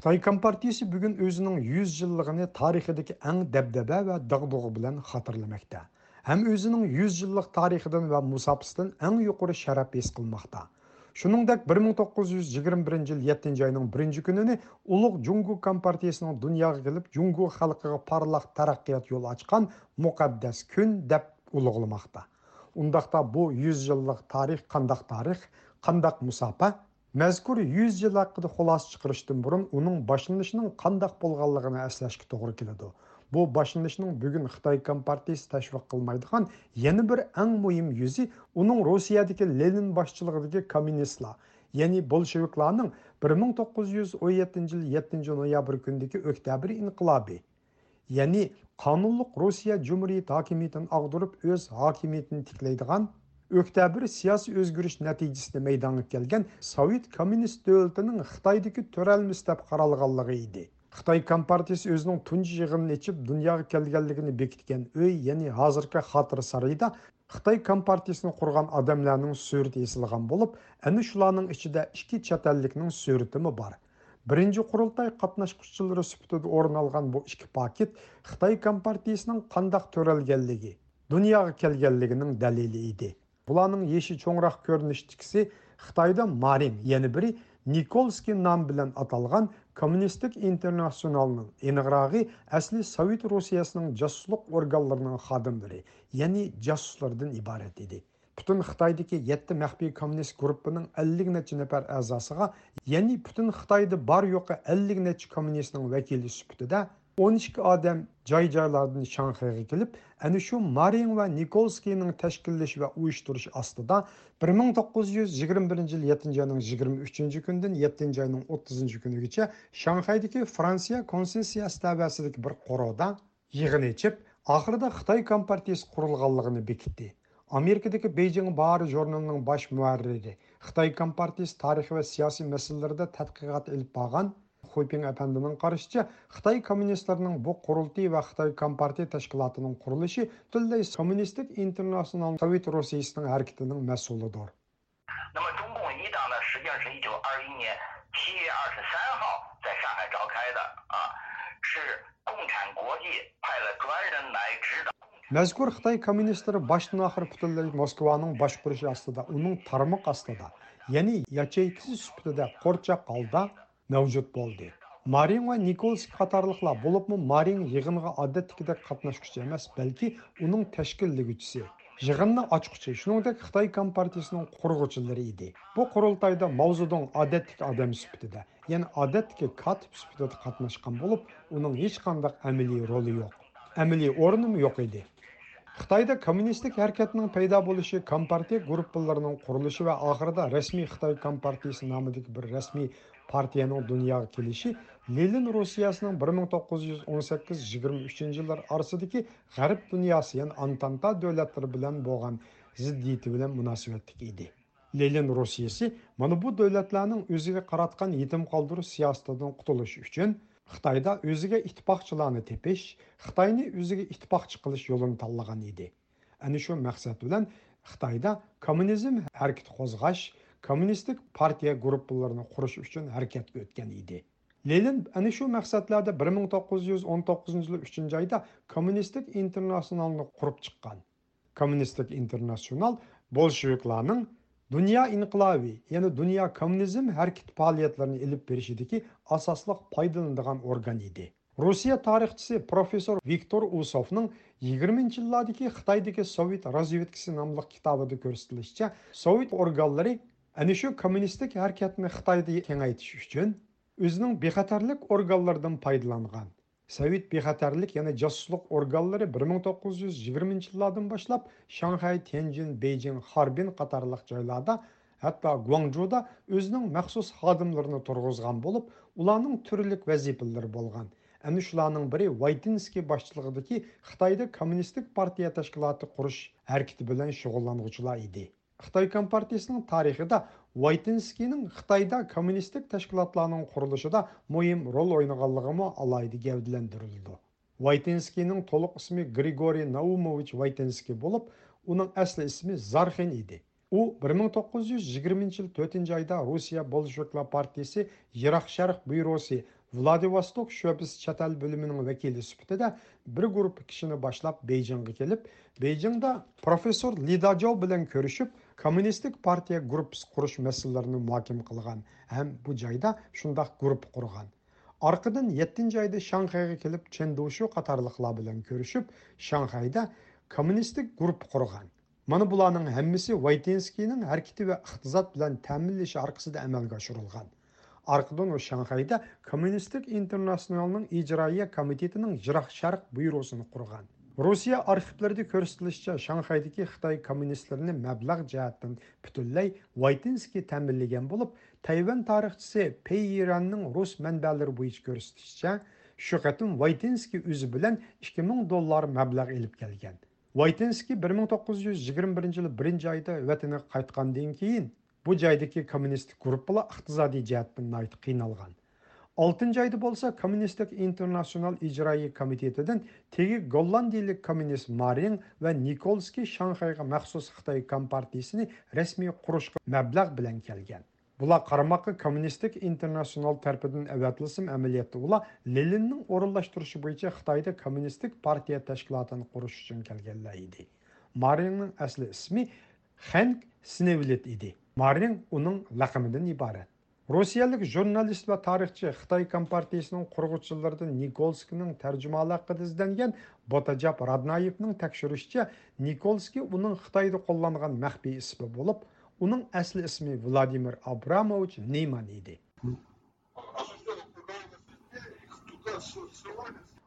Xitoy Kompartiyasi бүгін өзінің 100 yilligini tarixidagi әң dabdaba va dag'dug'i bilan xotirlamoqda. Ham o'zining 100 yillik tarixidan va musofisidan eng yuqori sharaf ес qilmoqda. Shuningdek, 1921 жыл 7-oyning 1-kunini Ulug' Jungu Компартиясының dunyoga келіп, Jungu xalqiga парлақ taraqqiyot yo'l ochgan muqaddas kun deb ulug'lamoqda. bu 100 yillik tarix qandaq tarix, qandaq musofa Мәзгүр 100 жыл ақыды қолас шықырыштың бұрын оның башынышының қандақ болғалығына әсләшкі тұғыр келеді. Бұл башынышының бүгін Қытай Компартиясы тәшвік қылмайдыған ені бір әң мұйым үзі оның Русиядегі Ленин башчылығыдегі коммунистла, яни болшевикларның 1917 жыл 7 ноябрь күндегі октябрь ағдырып өз Өктәбір сиясы өзгүріш natijasida maydonga келген sovet Коммунист дөлтінің Қытайдекі to'ralmisi deb еді. Қытай Компартиясы өзінің өзінің tunji ечіп, дүнияғы өй бекіткен өй, өй, ғазіркі қатыр сарайда Қытай Қытай құрған құрған odamlarning есілған болып, болып, әні shularning ichida ішкі bu пакет Қытай қандақ Бұланың еші чоңырақ көрініштіксі Қытайда Марин, яны бірі Николский нам білін аталған коммунистік интернационалының еніғырағы әсілі Совет Русиясының жасылық орғаларының қадым бірі, яны жасылардың ибарет еді. Бүтін ке етті мәқпей коммунист ғұрыппының 50 нәтчі нәпәр әзасыға, яны бүтін Қытайды бар йоқы 50 нәтчі коммунистінің вәкелі сүпті 12 odam joy joylardan shanxayga kelib ana shu marin va nikolskiyning tashkillash va 1921 yil 7 oyning 23 kundan 7 oyning 30 kunigacha shanxaydagi fransiya konsessiyasi tabasidagi bir qorovda yig'in ichib oxirida xitoy kompartiyasi qurilganligini bekitdi amerikadagi bejing bar jurnalining bosh muarriri xitoy kompartiyasi tarixi va siyosiy masalalarda tadqiqot ilib Хойпин әпәндінің қарышыча, Қытай коммунистлерінің бұл құрылты вә Қытай Компартия тәшкілатының құрылышы түлдей коммунистік интернационал Совет Росиясының әркетінің мәсулыдыр. 那么中共一党呢，实际上是一九二一年七月二十三号在上海召开的啊，是共产国际派了专人来指导。Мәзкур Қытай коммунистері баштан ақыр бүтінлей Москваның башқұрышы астыда, оның тармық астыда, яғни ячейкісі сүпітіде қорчақ қалда, мәужуд болды марин ва николс қатарлықлар болып мы марин жиғынға адеттікідек қатынасқышы емес бәлки оның тәшкілдігішісі жиғынның ашқышы шуныңдек қытай компартиясының құрғычылары еді бұл құрылтайда маузудың адеттік адам сүптіде яғни адеттікі катып сүптіде қатынасқан болып оның ешқандай әмілі ролы жоқ әмілі орным жоқ еді Қытайда коммунистік әрекетінің пайда болуы компартия группаларының құрылуы және ақырда ресми қытай компартиясы намыдық бір ресми партияның дүнияға келіші Ленин Русиясының 1918-23 жылдар ке ғәріп дүниясы, яғни Антанта дәүләтләре болған булган зиддиети белән мөнәсәбәтлек еді. Ленин Русиясы мұны бұ дәүләтләрнең өзіге қаратқан етім қалдыру сиясәтеннән құтылыш үшін, Қытайда өзіге иттифакчыларны тепеш, Қытайны өзіге итпақшы қылыш жолын таллаган еді. Әни шу мәқсәт белән коммунизм хәрәкәт қозғаш – коммунистик партия группаларын құрыш үшін әрекет өткен еді. Ленин әне шу мақсатларда 1919 жылы 3 жайда коммунистик коммунистік құрып шыққан. Коммунистик интернационал большевиктердің дүния инқилаби, яғни дүния коммунизм әрекет фаалиятларын іліп берішідегі асаслық пайдаланған орган еді. Русия тарихчысы профессор Виктор Усовның 20-нче еллардагы Совет разведкасы номлык китабында көрсәтелгәнчә, Совет органнары Әне шу коммунистік әркетіні Қытайды кеңейтіш үшін өзінің бейхатарлық органлардан пайдаланған. Совет бейхатарлық, яны жасылық органлары 1920 жылдардан башлап Шанхай, Тенжин, Бейджин, Харбин қатарлық жайларда, хәтта Гуанчжуда өзінің мәқсус қадымларыны тұрғызған болып, ұланың түрлік вәзепілдір болған. Әне шуларның бірі Вайтинский ки, Қытайды коммунистік партия тәшкілаты құрыш әрекеті белән шұғылланучылар иде. Xitay Kompartiyasının tarixi də Вайтинскийнең Қытайда коммунистік тәшкилатларның құрылышыда рол ойнығалығы мұ алайды гәүдәләндерелде. Вайтинскийнең толық исме Григорий Наумович Вайтинский болып, оның әсілі ісімі Зархин еді. О, 1920 жыл 4 айда Русия Большевиклар партиясы Ирақ Шәрқ бюросы Владивосток шөбіс чатал бөлімінің вәкілі де бір ғұрып кішіні башлап Бейджинге келіп, Бейджинда профессор Лидажо білен көрішіп, Коммунистик партия группс құрыш мәселелерін мұхакем қылған һәм бұл жайда шұндақ групп құрған арқыдан жетінші жайды шанхайға келіп чендушу қатарлықла білен көрісіп шанхайда коммунистик групп құрған мұны бұланың әммісі вайтенскийнің әрекеті ве ықтизат білен тәмінлеші арқысыда әмәлге асырылған арқыдан ол шанхайда коммунистик интернационалның ижрайя комитетінің жырақ шарық бұйрусын құрған Русия архивлерді көрсетілішчі Шанхайдекі Қытай коммунистлерінің мәбләғ жәттін пүтілләй Вайтинский тәмірліген болып, Тайван тарихчысы Пей Иранның рус мәнбәлері бұйыз көрсетілішчі, шүғатын Вайтинский өзі білен 2000 доллар мәбләғ еліп келген. Вайтинский 1921 жылы бірінші айды өтіні қайтқан дейін кейін, бұ жайдекі коммунистік ғұрып бұла ұқтызады айты қиналған. 6 айды болса Коммунистік интернационал ижрайы комитетеден тегі голландиялік коммунист Марин вән Николский Шанхайға мәхсус Қытай компартиясын ресми құрушқа мәбләғ білен келген. Бұла қарамақы Коммунистік интернационал тәрпідін әуәтілісім әмелетті ұла Лелиннің орынлаштырушы бойынша Қытайды Коммунистік партия тәшкілатын құрыш үшін келгенлі ісімі еді. Марин оның лақымыдың ибарет. Русиялық журналист ба тарихчы Қытай Компартиясының құрғычылардың Николскінің тәржімалы қыдызденген Ботаджап Раднаевның тәкшірішчі Николскі оның Қытайды қолланған мәқпей ісіпі болып, оның әсілі ісімі Владимир Абрамович Нейман еді.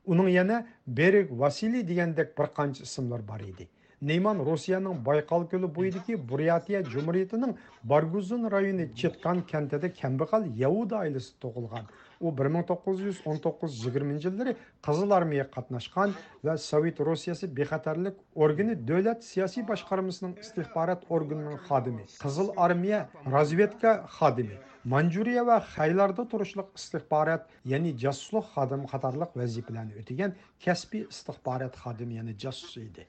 Оның ене Берег Василий дегендік бір қанч ісімлер бар еді. Neyman Rusiyaning Bayqal ko'li bo'yidagi Buryatiya Jumuriyatining Barguzun rayoni Chitkan kentida kambag'al Yahuda oilasi tug'ilgan. u 1919-20 yilları Qızıl Armiya qatnaşqan və Sovet Rusiyası Bexətərlik Organi Dövlət Siyasi Başqarmasının istihbarat orqanının xadimi, Qızıl Armiya razvedka xadimi, Manjuriya və Xaylarda turuşluq istihbarat, yani casusluq xadimi qatarlıq vəzifələrini ötəgən kəsbi istihbarat xadimi, yani casus idi.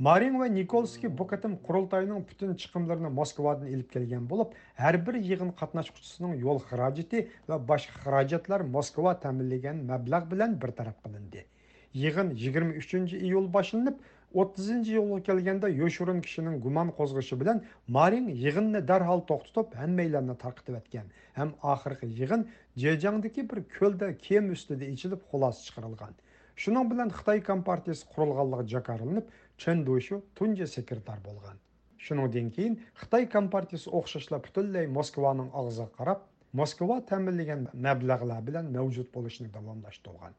ва Николский nikolskiy bu qatim qurultoyning butun chiqimlarini moskvadan ilib kelgan bo'lib har bir yig'in qatnashchisining yo'l ва va boshqa Москва moskva мәбләг mablag' bilan тараф qilindi yig'in 23 uchinchi iyul boshlanib 30 iyulga kelganda yoshurin kishining gumon qo'zg'ishi bilan marin yig'inni darhol to'xtatib hammanglarni tarqitib o'tgan ham oxirgi yig'in jejangdagi bir ko'lda kem ustida ichilib xulosa chiqarilgan Шынан білін Қытай компартиясы құрылғалығы жақарылынып, Чен Душу секретар болған. Шынан ден кейін Қытай компартиясы оқшашла пүтілдей Москваның ағызы қарап, Москва тәмінлеген мәбләғләр белән болышының давамдашты оған.